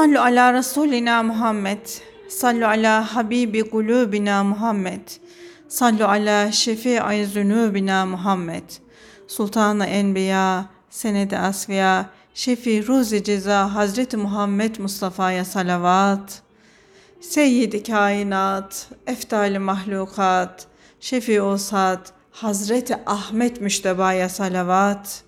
Sallu ala Resulina Muhammed. Sallu ala Habibi kulubina Muhammed. Sallu ala şefi'i zunubina Muhammed. Sultanı Enbiya, Senedi Asfiya, Şefi Ruzi Ceza Hazreti Muhammed Mustafa'ya salavat. Seyyid-i kainat, eftali mahlukat, şefi osat, Hazreti Ahmet Müşteba'ya salavat.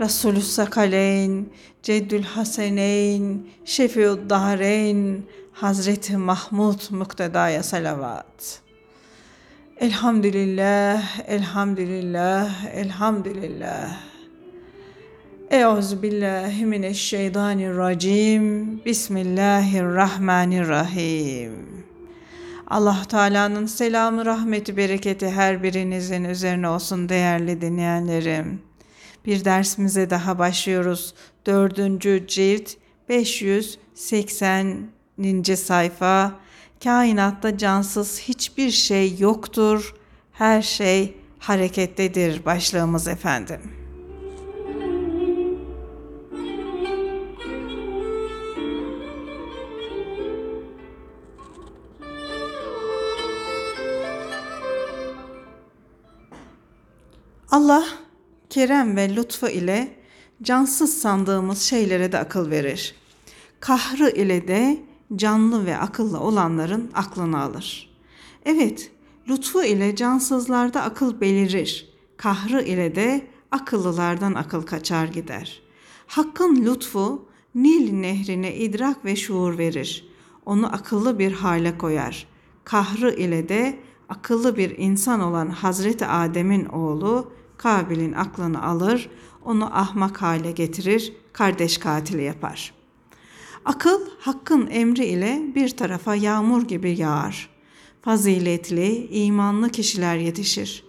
Resulü Sakaleyn, Ceddül Haseneyn, Şefiud Dahreyn, Hazreti Mahmud Mukteda'ya salavat. Elhamdülillah, elhamdülillah, elhamdülillah. Euzu billahi mineşşeytanirracim. Bismillahirrahmanirrahim. Allah Teala'nın selamı, rahmeti, bereketi her birinizin üzerine olsun değerli dinleyenlerim. Bir dersimize daha başlıyoruz. Dördüncü cilt 580. sayfa. Kainatta cansız hiçbir şey yoktur. Her şey harekettedir başlığımız efendim. Allah kerem ve lütfu ile cansız sandığımız şeylere de akıl verir. Kahrı ile de canlı ve akıllı olanların aklını alır. Evet, lütfu ile cansızlarda akıl belirir. Kahrı ile de akıllılardan akıl kaçar gider. Hakkın lütfu Nil nehrine idrak ve şuur verir. Onu akıllı bir hale koyar. Kahrı ile de akıllı bir insan olan Hazreti Adem'in oğlu Kabil'in aklını alır, onu ahmak hale getirir, kardeş katili yapar. Akıl hakkın emri ile bir tarafa yağmur gibi yağar. Faziletli, imanlı kişiler yetişir.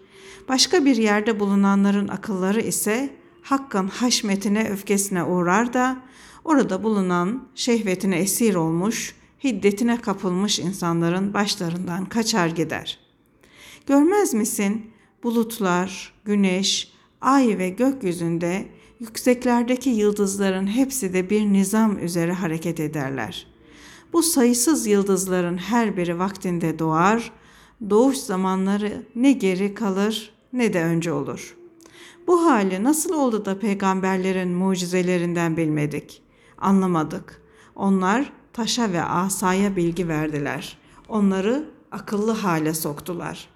Başka bir yerde bulunanların akılları ise hakkın haşmetine, öfkesine uğrar da orada bulunan şehvetine esir olmuş, hiddetine kapılmış insanların başlarından kaçar gider. Görmez misin bulutlar, güneş, ay ve gökyüzünde yükseklerdeki yıldızların hepsi de bir nizam üzere hareket ederler. Bu sayısız yıldızların her biri vaktinde doğar, doğuş zamanları ne geri kalır ne de önce olur. Bu hali nasıl oldu da peygamberlerin mucizelerinden bilmedik, anlamadık. Onlar taşa ve asaya bilgi verdiler. Onları akıllı hale soktular.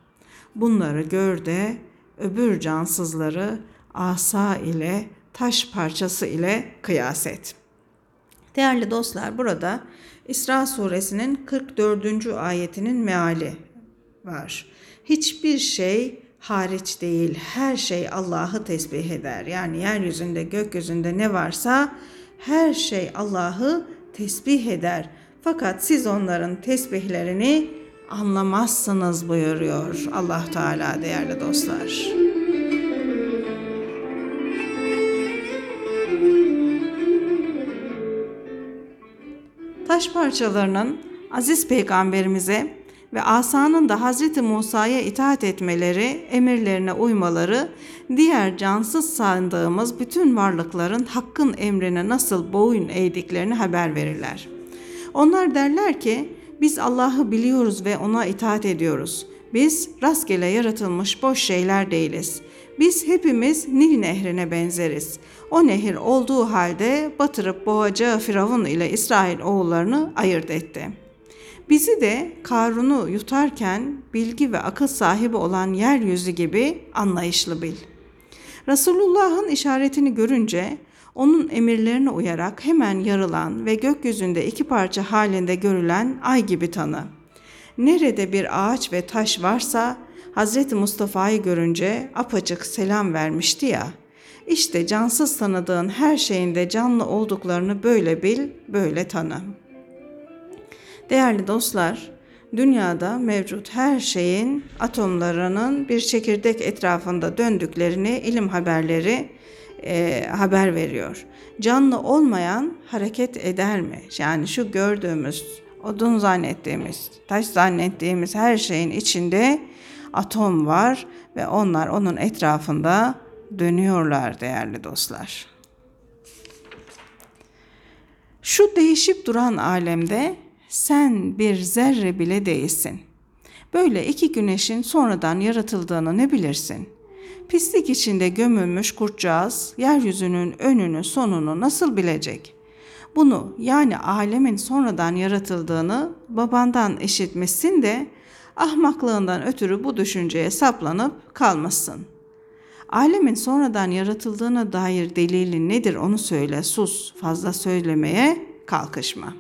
Bunları gör de öbür cansızları asa ile taş parçası ile kıyas et. Değerli dostlar burada İsra suresinin 44. ayetinin meali var. Hiçbir şey hariç değil, her şey Allah'ı tesbih eder. Yani yeryüzünde, gökyüzünde ne varsa her şey Allah'ı tesbih eder. Fakat siz onların tesbihlerini anlamazsınız buyuruyor Allah Teala değerli dostlar. Taş parçalarının aziz peygamberimize ve asanın da Hazreti Musa'ya itaat etmeleri, emirlerine uymaları, diğer cansız sandığımız bütün varlıkların hakkın emrine nasıl boyun eğdiklerini haber verirler. Onlar derler ki, biz Allah'ı biliyoruz ve ona itaat ediyoruz. Biz rastgele yaratılmış boş şeyler değiliz. Biz hepimiz Nil nehrine benzeriz. O nehir olduğu halde batırıp boğacağı Firavun ile İsrail oğullarını ayırt etti. Bizi de Karun'u yutarken bilgi ve akıl sahibi olan yeryüzü gibi anlayışlı bil. Resulullah'ın işaretini görünce onun emirlerine uyarak hemen yarılan ve gökyüzünde iki parça halinde görülen ay gibi tanı. Nerede bir ağaç ve taş varsa Hz. Mustafa'yı görünce apacık selam vermişti ya. İşte cansız tanıdığın her şeyinde canlı olduklarını böyle bil, böyle tanı. Değerli dostlar, dünyada mevcut her şeyin atomlarının bir çekirdek etrafında döndüklerini ilim haberleri e, haber veriyor. Canlı olmayan hareket eder mi? Yani şu gördüğümüz, odun zannettiğimiz, taş zannettiğimiz her şeyin içinde atom var ve onlar onun etrafında dönüyorlar değerli dostlar. Şu değişip duran alemde sen bir zerre bile değilsin. Böyle iki güneşin sonradan yaratıldığını ne bilirsin? Pislik içinde gömülmüş kurtcağız yeryüzünün önünü sonunu nasıl bilecek? Bunu yani alemin sonradan yaratıldığını babandan işitmişsin de ahmaklığından ötürü bu düşünceye saplanıp kalmışsın. Alemin sonradan yaratıldığına dair delilin nedir onu söyle sus fazla söylemeye kalkışma.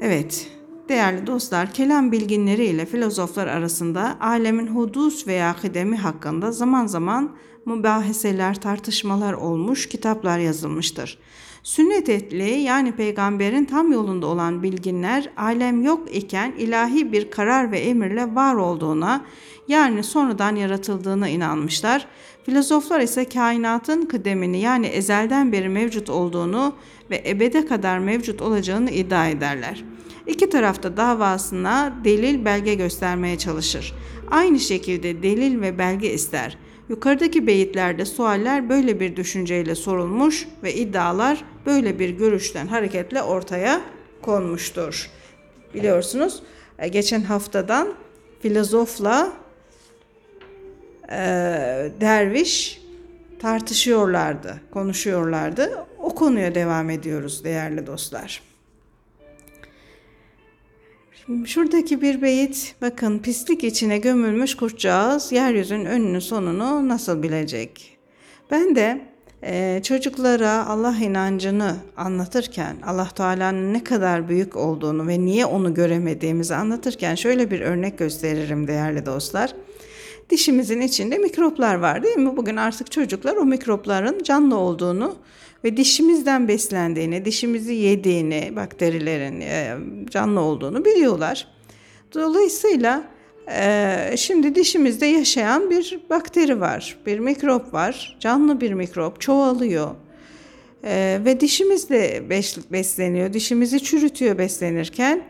Evet değerli dostlar kelam bilginleri ile filozoflar arasında alemin hudus veya kıdemi hakkında zaman zaman mübaheseler tartışmalar olmuş kitaplar yazılmıştır. Sünnet etli yani peygamberin tam yolunda olan bilginler alem yok iken ilahi bir karar ve emirle var olduğuna yani sonradan yaratıldığına inanmışlar. Filozoflar ise kainatın kıdemini yani ezelden beri mevcut olduğunu ve ebede kadar mevcut olacağını iddia ederler. İki tarafta davasına delil belge göstermeye çalışır. Aynı şekilde delil ve belge ister. Yukarıdaki beyitlerde sualler böyle bir düşünceyle sorulmuş ve iddialar böyle bir görüşten hareketle ortaya konmuştur. Biliyorsunuz e, geçen haftadan filozofla e, derviş tartışıyorlardı, konuşuyorlardı. O konuya devam ediyoruz değerli dostlar. Şuradaki bir beyit bakın pislik içine gömülmüş kurtcağız yeryüzünün önünü sonunu nasıl bilecek? Ben de e, çocuklara Allah inancını anlatırken Allah Teala'nın ne kadar büyük olduğunu ve niye onu göremediğimizi anlatırken şöyle bir örnek gösteririm değerli dostlar. Dişimizin içinde mikroplar var değil mi? Bugün artık çocuklar o mikropların canlı olduğunu ve dişimizden beslendiğini, dişimizi yediğini, bakterilerin e, canlı olduğunu biliyorlar. Dolayısıyla e, şimdi dişimizde yaşayan bir bakteri var, bir mikrop var, canlı bir mikrop çoğalıyor. Ee, ve dişimiz de besleniyor, dişimizi çürütüyor beslenirken.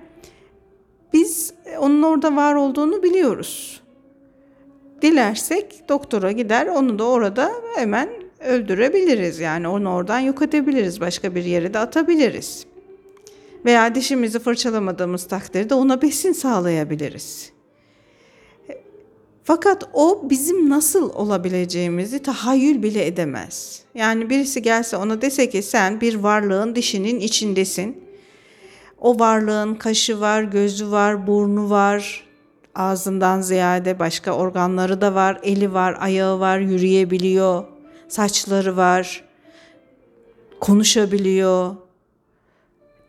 Biz onun orada var olduğunu biliyoruz. Dilersek doktora gider, onu da orada hemen öldürebiliriz. Yani onu oradan yok edebiliriz. Başka bir yere de atabiliriz. Veya dişimizi fırçalamadığımız takdirde ona besin sağlayabiliriz. Fakat o bizim nasıl olabileceğimizi tahayyül bile edemez. Yani birisi gelse ona dese ki sen bir varlığın dişinin içindesin. O varlığın kaşı var, gözü var, burnu var, ağzından ziyade başka organları da var, eli var, ayağı var, yürüyebiliyor, saçları var, konuşabiliyor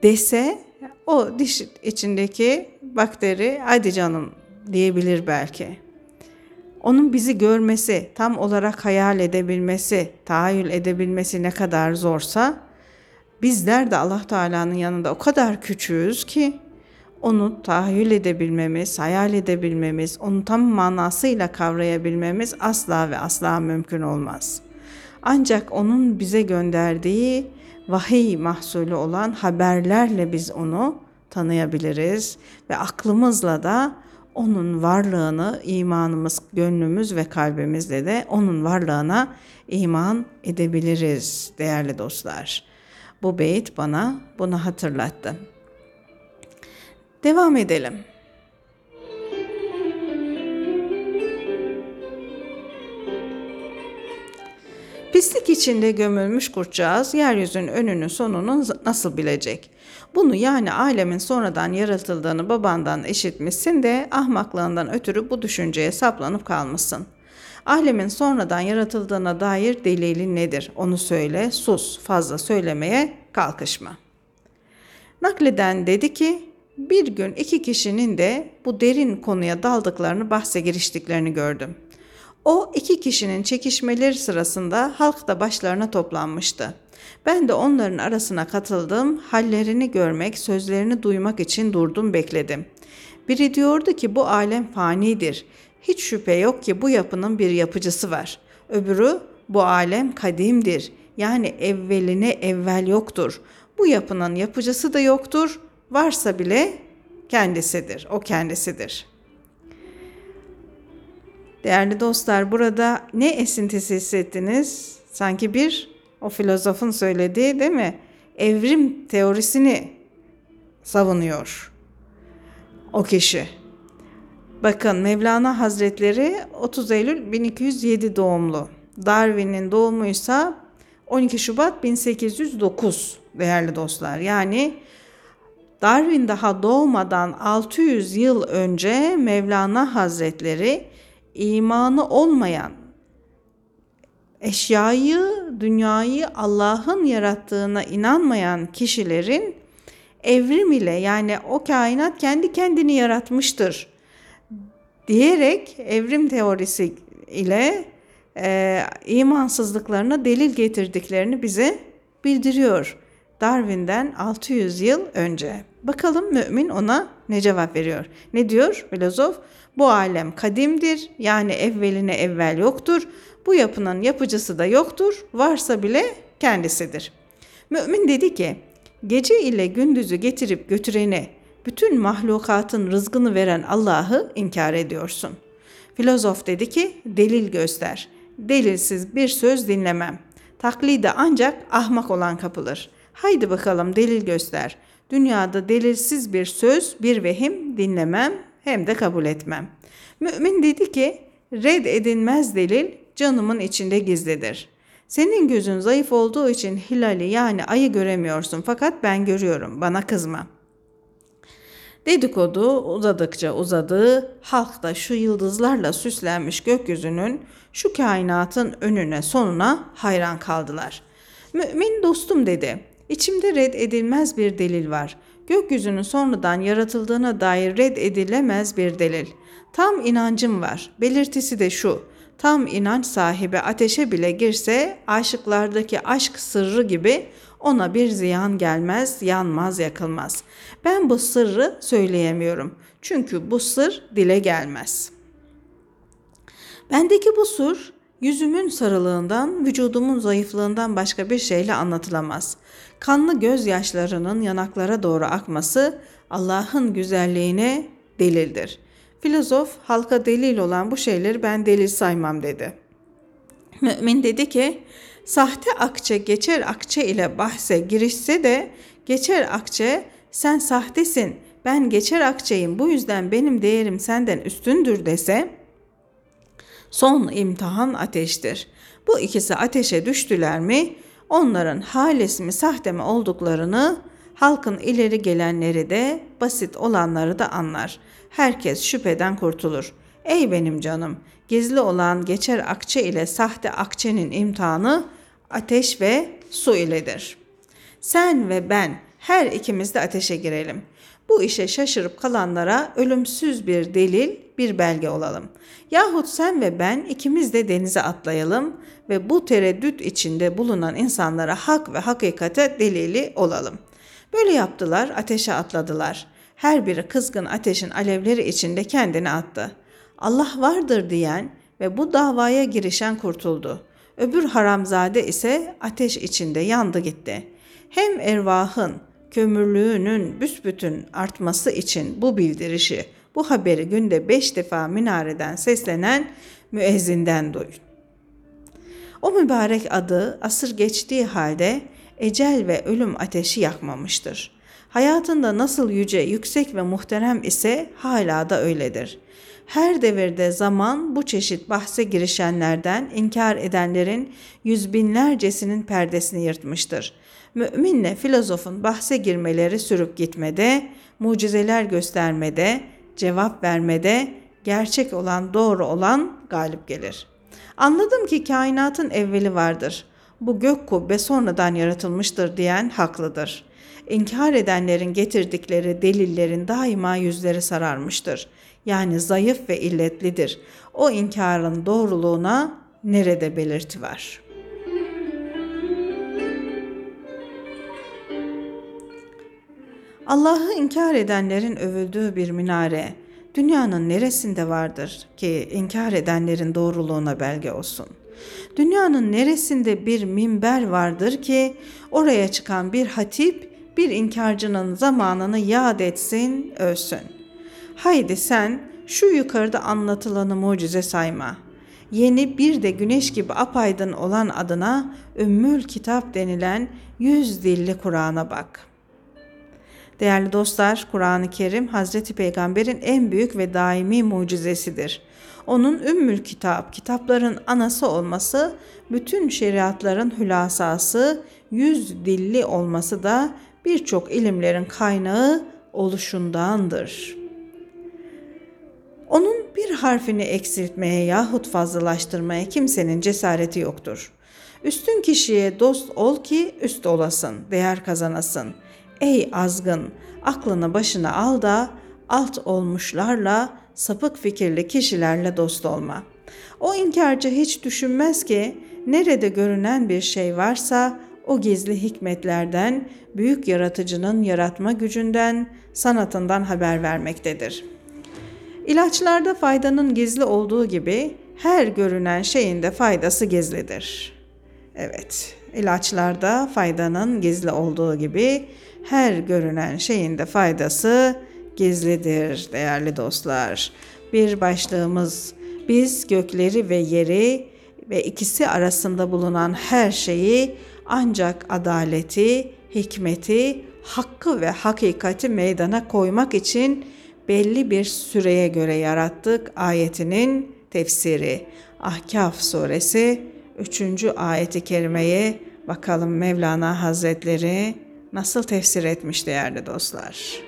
dese o diş içindeki bakteri hadi canım diyebilir belki. Onun bizi görmesi, tam olarak hayal edebilmesi, tahayyül edebilmesi ne kadar zorsa bizler de Allah Teala'nın yanında o kadar küçüğüz ki onu tahayyül edebilmemiz, hayal edebilmemiz, onu tam manasıyla kavrayabilmemiz asla ve asla mümkün olmaz.'' Ancak onun bize gönderdiği vahiy mahsulü olan haberlerle biz onu tanıyabiliriz ve aklımızla da onun varlığını imanımız, gönlümüz ve kalbimizle de onun varlığına iman edebiliriz değerli dostlar. Bu beyit bana bunu hatırlattı. Devam edelim. Pislik içinde gömülmüş kurtcağız yeryüzünün önünü sonunu nasıl bilecek? Bunu yani alemin sonradan yaratıldığını babandan işitmişsin de ahmaklığından ötürü bu düşünceye saplanıp kalmışsın. Alemin sonradan yaratıldığına dair delilin nedir? Onu söyle, sus, fazla söylemeye kalkışma. Nakleden dedi ki, bir gün iki kişinin de bu derin konuya daldıklarını bahse giriştiklerini gördüm.'' O iki kişinin çekişmeleri sırasında halk da başlarına toplanmıştı. Ben de onların arasına katıldım, hallerini görmek, sözlerini duymak için durdum bekledim. Biri diyordu ki bu alem fanidir. Hiç şüphe yok ki bu yapının bir yapıcısı var. Öbürü bu alem kadimdir. Yani evveline evvel yoktur. Bu yapının yapıcısı da yoktur. Varsa bile kendisidir. O kendisidir.'' Değerli dostlar burada ne esintisi hissettiniz? Sanki bir o filozofun söylediği değil mi? evrim teorisini savunuyor o kişi. Bakın Mevlana Hazretleri 30 Eylül 1207 doğumlu. Darwin'in doğumuysa 12 Şubat 1809 değerli dostlar. Yani Darwin daha doğmadan 600 yıl önce Mevlana Hazretleri imanı olmayan eşyayı, dünyayı Allah'ın yarattığına inanmayan kişilerin evrim ile yani o kainat kendi kendini yaratmıştır diyerek evrim teorisi ile e, imansızlıklarına delil getirdiklerini bize bildiriyor. Darwin'den 600 yıl önce. Bakalım mümin ona ne cevap veriyor? Ne diyor filozof? Bu alem kadimdir yani evveline evvel yoktur. Bu yapının yapıcısı da yoktur. Varsa bile kendisidir. Mümin dedi ki gece ile gündüzü getirip götüreni bütün mahlukatın rızkını veren Allah'ı inkar ediyorsun. Filozof dedi ki delil göster. Delilsiz bir söz dinlemem. Taklide ancak ahmak olan kapılır. Haydi bakalım delil göster. Dünyada delilsiz bir söz, bir vehim dinlemem hem de kabul etmem. Mümin dedi ki red edilmez delil canımın içinde gizlidir. Senin gözün zayıf olduğu için hilali yani ayı göremiyorsun fakat ben görüyorum bana kızma.'' Dedikodu uzadıkça uzadı, halk da şu yıldızlarla süslenmiş gökyüzünün, şu kainatın önüne sonuna hayran kaldılar. Mümin dostum dedi, içimde red edilmez bir delil var. Gökyüzünün sonradan yaratıldığına dair red edilemez bir delil. Tam inancım var. Belirtisi de şu. Tam inanç sahibi ateşe bile girse aşıklardaki aşk sırrı gibi ona bir ziyan gelmez, yanmaz, yakılmaz. Ben bu sırrı söyleyemiyorum. Çünkü bu sır dile gelmez. Bendeki bu sır yüzümün sarılığından, vücudumun zayıflığından başka bir şeyle anlatılamaz. Kanlı gözyaşlarının yanaklara doğru akması Allah'ın güzelliğine delildir. Filozof halka delil olan bu şeyleri ben delil saymam dedi. Mümin dedi ki Sahte akçe geçer akçe ile bahse girişse de geçer akçe sen sahtesin ben geçer akçeyim bu yüzden benim değerim senden üstündür dese son imtihan ateştir. Bu ikisi ateşe düştüler mi onların halis mi sahte mi olduklarını halkın ileri gelenleri de basit olanları da anlar. Herkes şüpheden kurtulur. Ey benim canım, gizli olan geçer akçe ile sahte akçenin imtihanı ateş ve su iledir. Sen ve ben her ikimiz de ateşe girelim. Bu işe şaşırıp kalanlara ölümsüz bir delil, bir belge olalım. Yahut sen ve ben ikimiz de denize atlayalım ve bu tereddüt içinde bulunan insanlara hak ve hakikate delili olalım. Böyle yaptılar, ateşe atladılar. Her biri kızgın ateşin alevleri içinde kendini attı. Allah vardır diyen ve bu davaya girişen kurtuldu. Öbür haramzade ise ateş içinde yandı gitti. Hem ervahın kömürlüğünün büsbütün artması için bu bildirişi, bu haberi günde beş defa minareden seslenen müezzinden duyun. O mübarek adı asır geçtiği halde ecel ve ölüm ateşi yakmamıştır. Hayatında nasıl yüce, yüksek ve muhterem ise hala da öyledir. Her devirde zaman bu çeşit bahse girişenlerden inkar edenlerin yüz binlercesinin perdesini yırtmıştır. Müminle filozofun bahse girmeleri sürüp gitmede, mucizeler göstermede, cevap vermede, gerçek olan doğru olan galip gelir. Anladım ki kainatın evveli vardır. Bu gök kubbe sonradan yaratılmıştır diyen haklıdır. İnkar edenlerin getirdikleri delillerin daima yüzleri sararmıştır yani zayıf ve illetlidir. O inkarın doğruluğuna nerede belirti var? Allah'ı inkar edenlerin övüldüğü bir minare dünyanın neresinde vardır ki inkar edenlerin doğruluğuna belge olsun? Dünyanın neresinde bir minber vardır ki oraya çıkan bir hatip bir inkarcının zamanını yad etsin, ölsün.'' Haydi sen şu yukarıda anlatılanı mucize sayma. yeni bir de güneş gibi apaydın olan adına Ümmül Kitap denilen yüz dilli Kur'an'a bak. Değerli dostlar, Kur'an-ı Kerim Hazreti Peygamber'in en büyük ve daimi mucizesidir. Onun Ümmül Kitap, kitapların anası olması, bütün şeriatların hülasası, yüz dilli olması da birçok ilimlerin kaynağı oluşundandır. Onun bir harfini eksiltmeye yahut fazlalaştırmaya kimsenin cesareti yoktur. Üstün kişiye dost ol ki üst olasın, değer kazanasın. Ey azgın, aklını başına al da alt olmuşlarla, sapık fikirli kişilerle dost olma. O inkarcı hiç düşünmez ki nerede görünen bir şey varsa o gizli hikmetlerden, büyük yaratıcının yaratma gücünden, sanatından haber vermektedir. İlaçlarda faydanın gizli olduğu gibi her görünen şeyin de faydası gizlidir. Evet, ilaçlarda faydanın gizli olduğu gibi her görünen şeyin de faydası gizlidir değerli dostlar. Bir başlığımız biz gökleri ve yeri ve ikisi arasında bulunan her şeyi ancak adaleti, hikmeti, hakkı ve hakikati meydana koymak için belli bir süreye göre yarattık ayetinin tefsiri. Ahkaf suresi 3. ayeti kerimeye bakalım Mevlana Hazretleri nasıl tefsir etmiş değerli dostlar.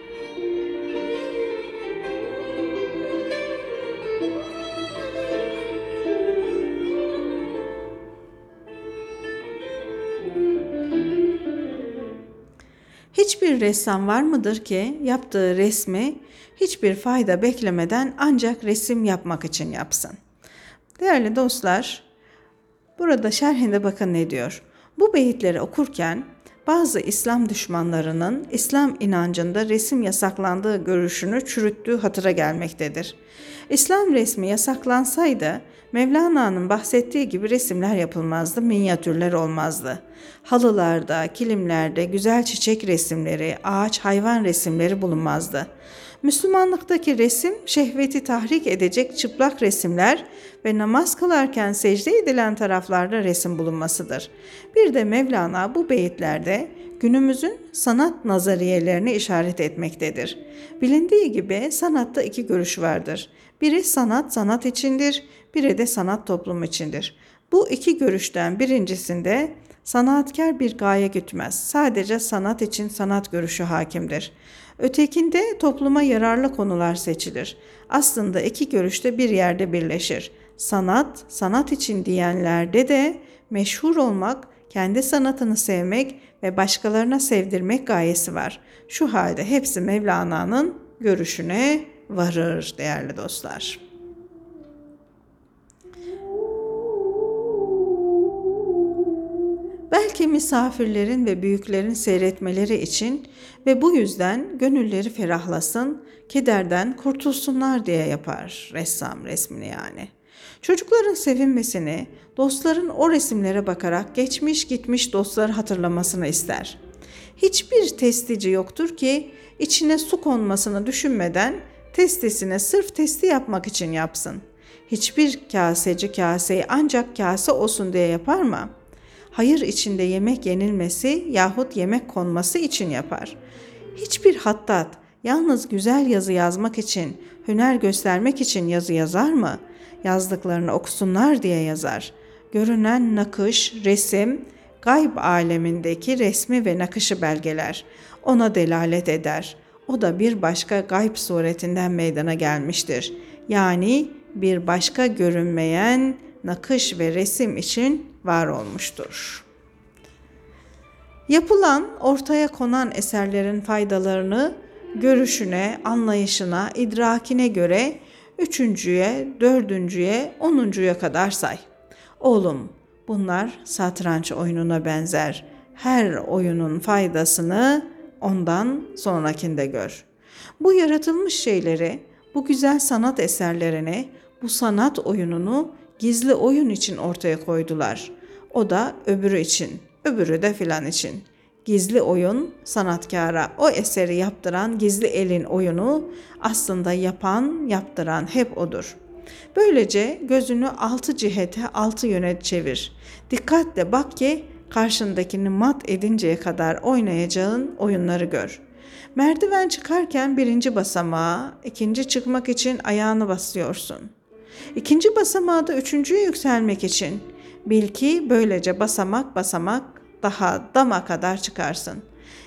Hiçbir ressam var mıdır ki yaptığı resmi hiçbir fayda beklemeden ancak resim yapmak için yapsın? Değerli dostlar, burada şerhinde bakın ne diyor. Bu beyitleri okurken bazı İslam düşmanlarının İslam inancında resim yasaklandığı görüşünü çürüttüğü hatıra gelmektedir. İslam resmi yasaklansaydı Mevlana'nın bahsettiği gibi resimler yapılmazdı, minyatürler olmazdı. Halılarda, kilimlerde güzel çiçek resimleri, ağaç, hayvan resimleri bulunmazdı. Müslümanlıktaki resim şehveti tahrik edecek çıplak resimler ve namaz kılarken secde edilen taraflarda resim bulunmasıdır. Bir de Mevlana bu beyitlerde günümüzün sanat nazariyelerini işaret etmektedir. Bilindiği gibi sanatta iki görüş vardır. Biri sanat sanat içindir, biri de sanat toplum içindir. Bu iki görüşten birincisinde sanatkar bir gaye gütmez. Sadece sanat için sanat görüşü hakimdir. Ötekinde topluma yararlı konular seçilir. Aslında iki görüşte bir yerde birleşir. Sanat, sanat için diyenlerde de meşhur olmak, kendi sanatını sevmek ve başkalarına sevdirmek gayesi var. Şu halde hepsi Mevlana'nın görüşüne varır değerli dostlar. Belki misafirlerin ve büyüklerin seyretmeleri için ve bu yüzden gönülleri ferahlasın, kederden kurtulsunlar diye yapar ressam resmini yani. Çocukların sevinmesini, dostların o resimlere bakarak geçmiş gitmiş dostları hatırlamasını ister. Hiçbir testici yoktur ki içine su konmasını düşünmeden testisine sırf testi yapmak için yapsın. Hiçbir kaseci kaseyi ancak kase olsun diye yapar mı?'' Hayır içinde yemek yenilmesi yahut yemek konması için yapar. Hiçbir hattat yalnız güzel yazı yazmak için, hüner göstermek için yazı yazar mı? Yazdıklarını okusunlar diye yazar. Görünen nakış, resim, gayb alemindeki resmi ve nakışı belgeler. Ona delalet eder. O da bir başka gayb suretinden meydana gelmiştir. Yani bir başka görünmeyen nakış ve resim için var olmuştur. Yapılan, ortaya konan eserlerin faydalarını görüşüne, anlayışına, idrakine göre üçüncüye, dördüncüye, onuncuya kadar say. Oğlum, bunlar satranç oyununa benzer. Her oyunun faydasını ondan sonrakinde gör. Bu yaratılmış şeyleri, bu güzel sanat eserlerini, bu sanat oyununu gizli oyun için ortaya koydular. O da öbürü için, öbürü de filan için. Gizli oyun sanatkara o eseri yaptıran gizli elin oyunu aslında yapan, yaptıran hep odur. Böylece gözünü altı cihete, altı yöne çevir. Dikkatle bak ki karşındakini mat edinceye kadar oynayacağın oyunları gör. Merdiven çıkarken birinci basamağa, ikinci çıkmak için ayağını basıyorsun. İkinci basamağı da üçüncüye yükselmek için. Bil ki böylece basamak basamak daha dama kadar çıkarsın.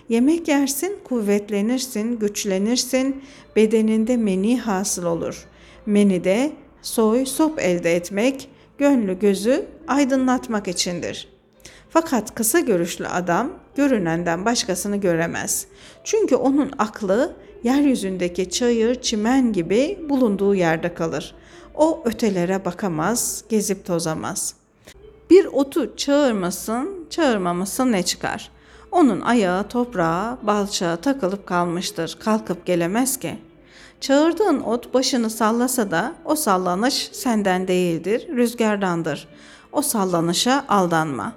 Yemek yersin, kuvvetlenirsin, güçlenirsin, bedeninde meni hasıl olur. Meni de soy sop elde etmek, gönlü gözü aydınlatmak içindir. Fakat kısa görüşlü adam görünenden başkasını göremez. Çünkü onun aklı yeryüzündeki çayır, çimen gibi bulunduğu yerde kalır. O ötelere bakamaz, gezip tozamaz. Bir otu çağırmasın, çağırmamasın ne çıkar? Onun ayağı toprağa, balçağa takılıp kalmıştır. Kalkıp gelemez ki. Çağırdığın ot başını sallasa da o sallanış senden değildir, rüzgardandır. O sallanışa aldanma.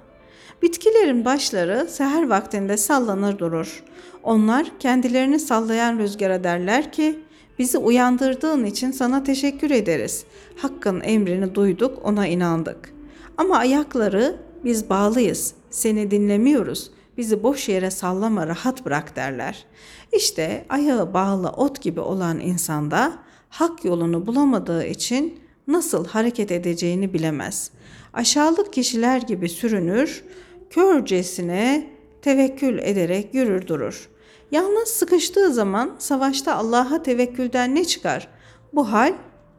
Bitkilerin başları seher vaktinde sallanır durur. Onlar kendilerini sallayan rüzgara derler ki, bizi uyandırdığın için sana teşekkür ederiz. Hakkın emrini duyduk, ona inandık. Ama ayakları biz bağlıyız, seni dinlemiyoruz, bizi boş yere sallama rahat bırak derler. İşte ayağı bağlı ot gibi olan insanda hak yolunu bulamadığı için nasıl hareket edeceğini bilemez. Aşağılık kişiler gibi sürünür, körcesine tevekkül ederek yürür durur. Yalnız sıkıştığı zaman savaşta Allah'a tevekkülden ne çıkar? Bu hal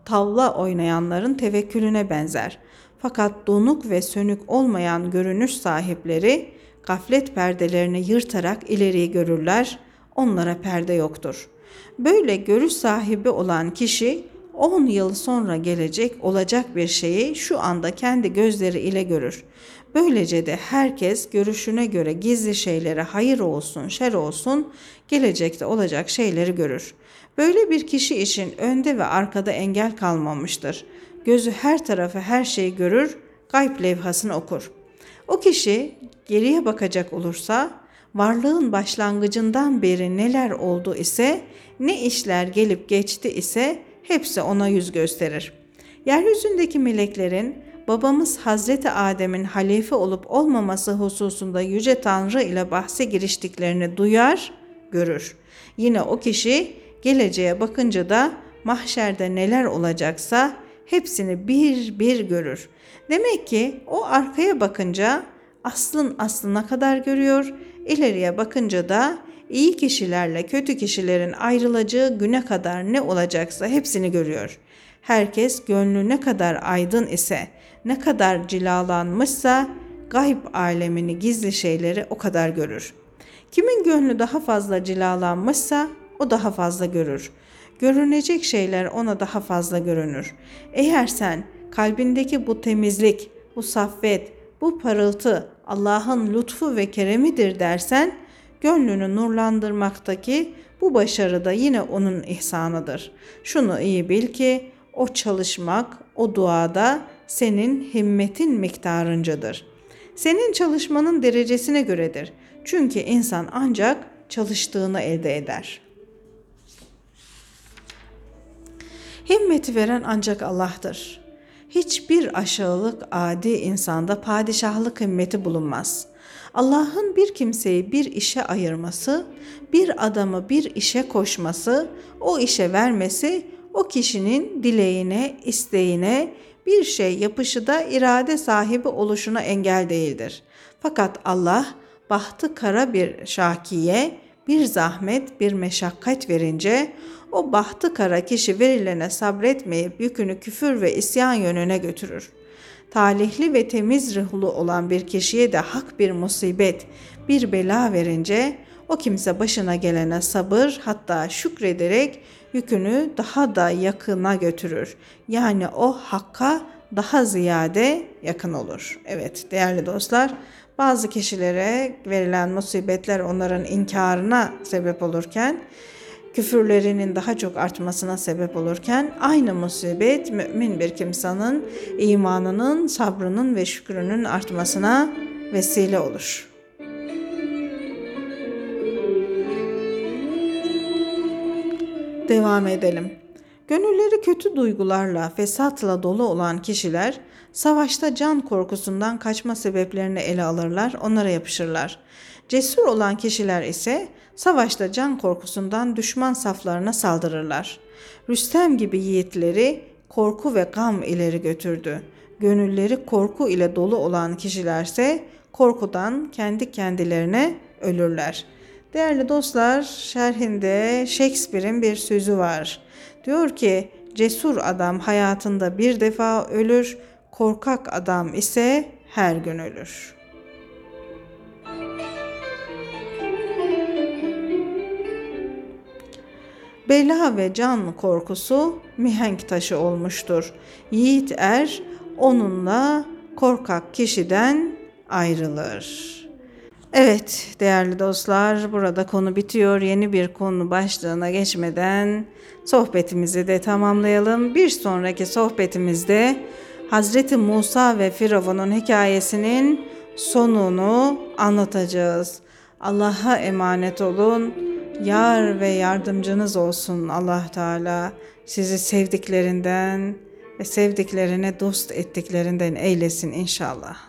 tavla oynayanların tevekkülüne benzer. Fakat donuk ve sönük olmayan görünüş sahipleri gaflet perdelerini yırtarak ileriyi görürler, onlara perde yoktur. Böyle görüş sahibi olan kişi 10 yıl sonra gelecek olacak bir şeyi şu anda kendi gözleri ile görür. Böylece de herkes görüşüne göre gizli şeylere hayır olsun, şer olsun, gelecekte olacak şeyleri görür. Böyle bir kişi için önde ve arkada engel kalmamıştır. Gözü her tarafı her şeyi görür, gayb levhasını okur. O kişi geriye bakacak olursa varlığın başlangıcından beri neler oldu ise, ne işler gelip geçti ise hepsi ona yüz gösterir. Yeryüzündeki meleklerin babamız Hazreti Adem'in halife olup olmaması hususunda Yüce Tanrı ile bahse giriştiklerini duyar, görür. Yine o kişi geleceğe bakınca da mahşerde neler olacaksa hepsini bir bir görür. Demek ki o arkaya bakınca aslın aslına kadar görüyor, ileriye bakınca da iyi kişilerle kötü kişilerin ayrılacağı güne kadar ne olacaksa hepsini görüyor. Herkes gönlü ne kadar aydın ise, ne kadar cilalanmışsa gayb alemini gizli şeyleri o kadar görür. Kimin gönlü daha fazla cilalanmışsa o daha fazla görür. Görünecek şeyler ona daha fazla görünür. Eğer sen kalbindeki bu temizlik, bu saffet, bu parıltı Allah'ın lütfu ve keremidir dersen, gönlünü nurlandırmaktaki bu başarı da yine onun ihsanıdır. Şunu iyi bil ki o çalışmak, o duada senin himmetin miktarıncadır. Senin çalışmanın derecesine göredir. Çünkü insan ancak çalıştığını elde eder. Himmeti veren ancak Allah'tır. Hiçbir aşağılık adi insanda padişahlık himmeti bulunmaz. Allah'ın bir kimseyi bir işe ayırması, bir adamı bir işe koşması, o işe vermesi, o kişinin dileğine, isteğine, bir şey yapışı da irade sahibi oluşuna engel değildir. Fakat Allah bahtı kara bir şakiye, bir zahmet, bir meşakkat verince o bahtı kara kişi verilene sabretmeyip yükünü küfür ve isyan yönüne götürür. Talihli ve temiz ruhlu olan bir kişiye de hak bir musibet, bir bela verince o kimse başına gelene sabır hatta şükrederek yükünü daha da yakına götürür. Yani o hakka daha ziyade yakın olur. Evet değerli dostlar bazı kişilere verilen musibetler onların inkarına sebep olurken küfürlerinin daha çok artmasına sebep olurken aynı musibet mümin bir kimsenin imanının, sabrının ve şükrünün artmasına vesile olur. Devam edelim. Gönülleri kötü duygularla, fesatla dolu olan kişiler savaşta can korkusundan kaçma sebeplerini ele alırlar, onlara yapışırlar. Cesur olan kişiler ise savaşta can korkusundan düşman saflarına saldırırlar. Rüstem gibi yiğitleri korku ve gam ileri götürdü. Gönülleri korku ile dolu olan kişilerse korkudan kendi kendilerine ölürler. Değerli dostlar, şerhinde Shakespeare'in bir sözü var. Diyor ki, cesur adam hayatında bir defa ölür, korkak adam ise her gün ölür. Bela ve can korkusu mihenk taşı olmuştur. Yiğit er onunla korkak kişiden ayrılır. Evet değerli dostlar burada konu bitiyor. Yeni bir konu başlığına geçmeden sohbetimizi de tamamlayalım. Bir sonraki sohbetimizde Hazreti Musa ve Firavun'un hikayesinin sonunu anlatacağız. Allah'a emanet olun. Yar ve yardımcınız olsun Allah Teala. Sizi sevdiklerinden ve sevdiklerine dost ettiklerinden eylesin inşallah.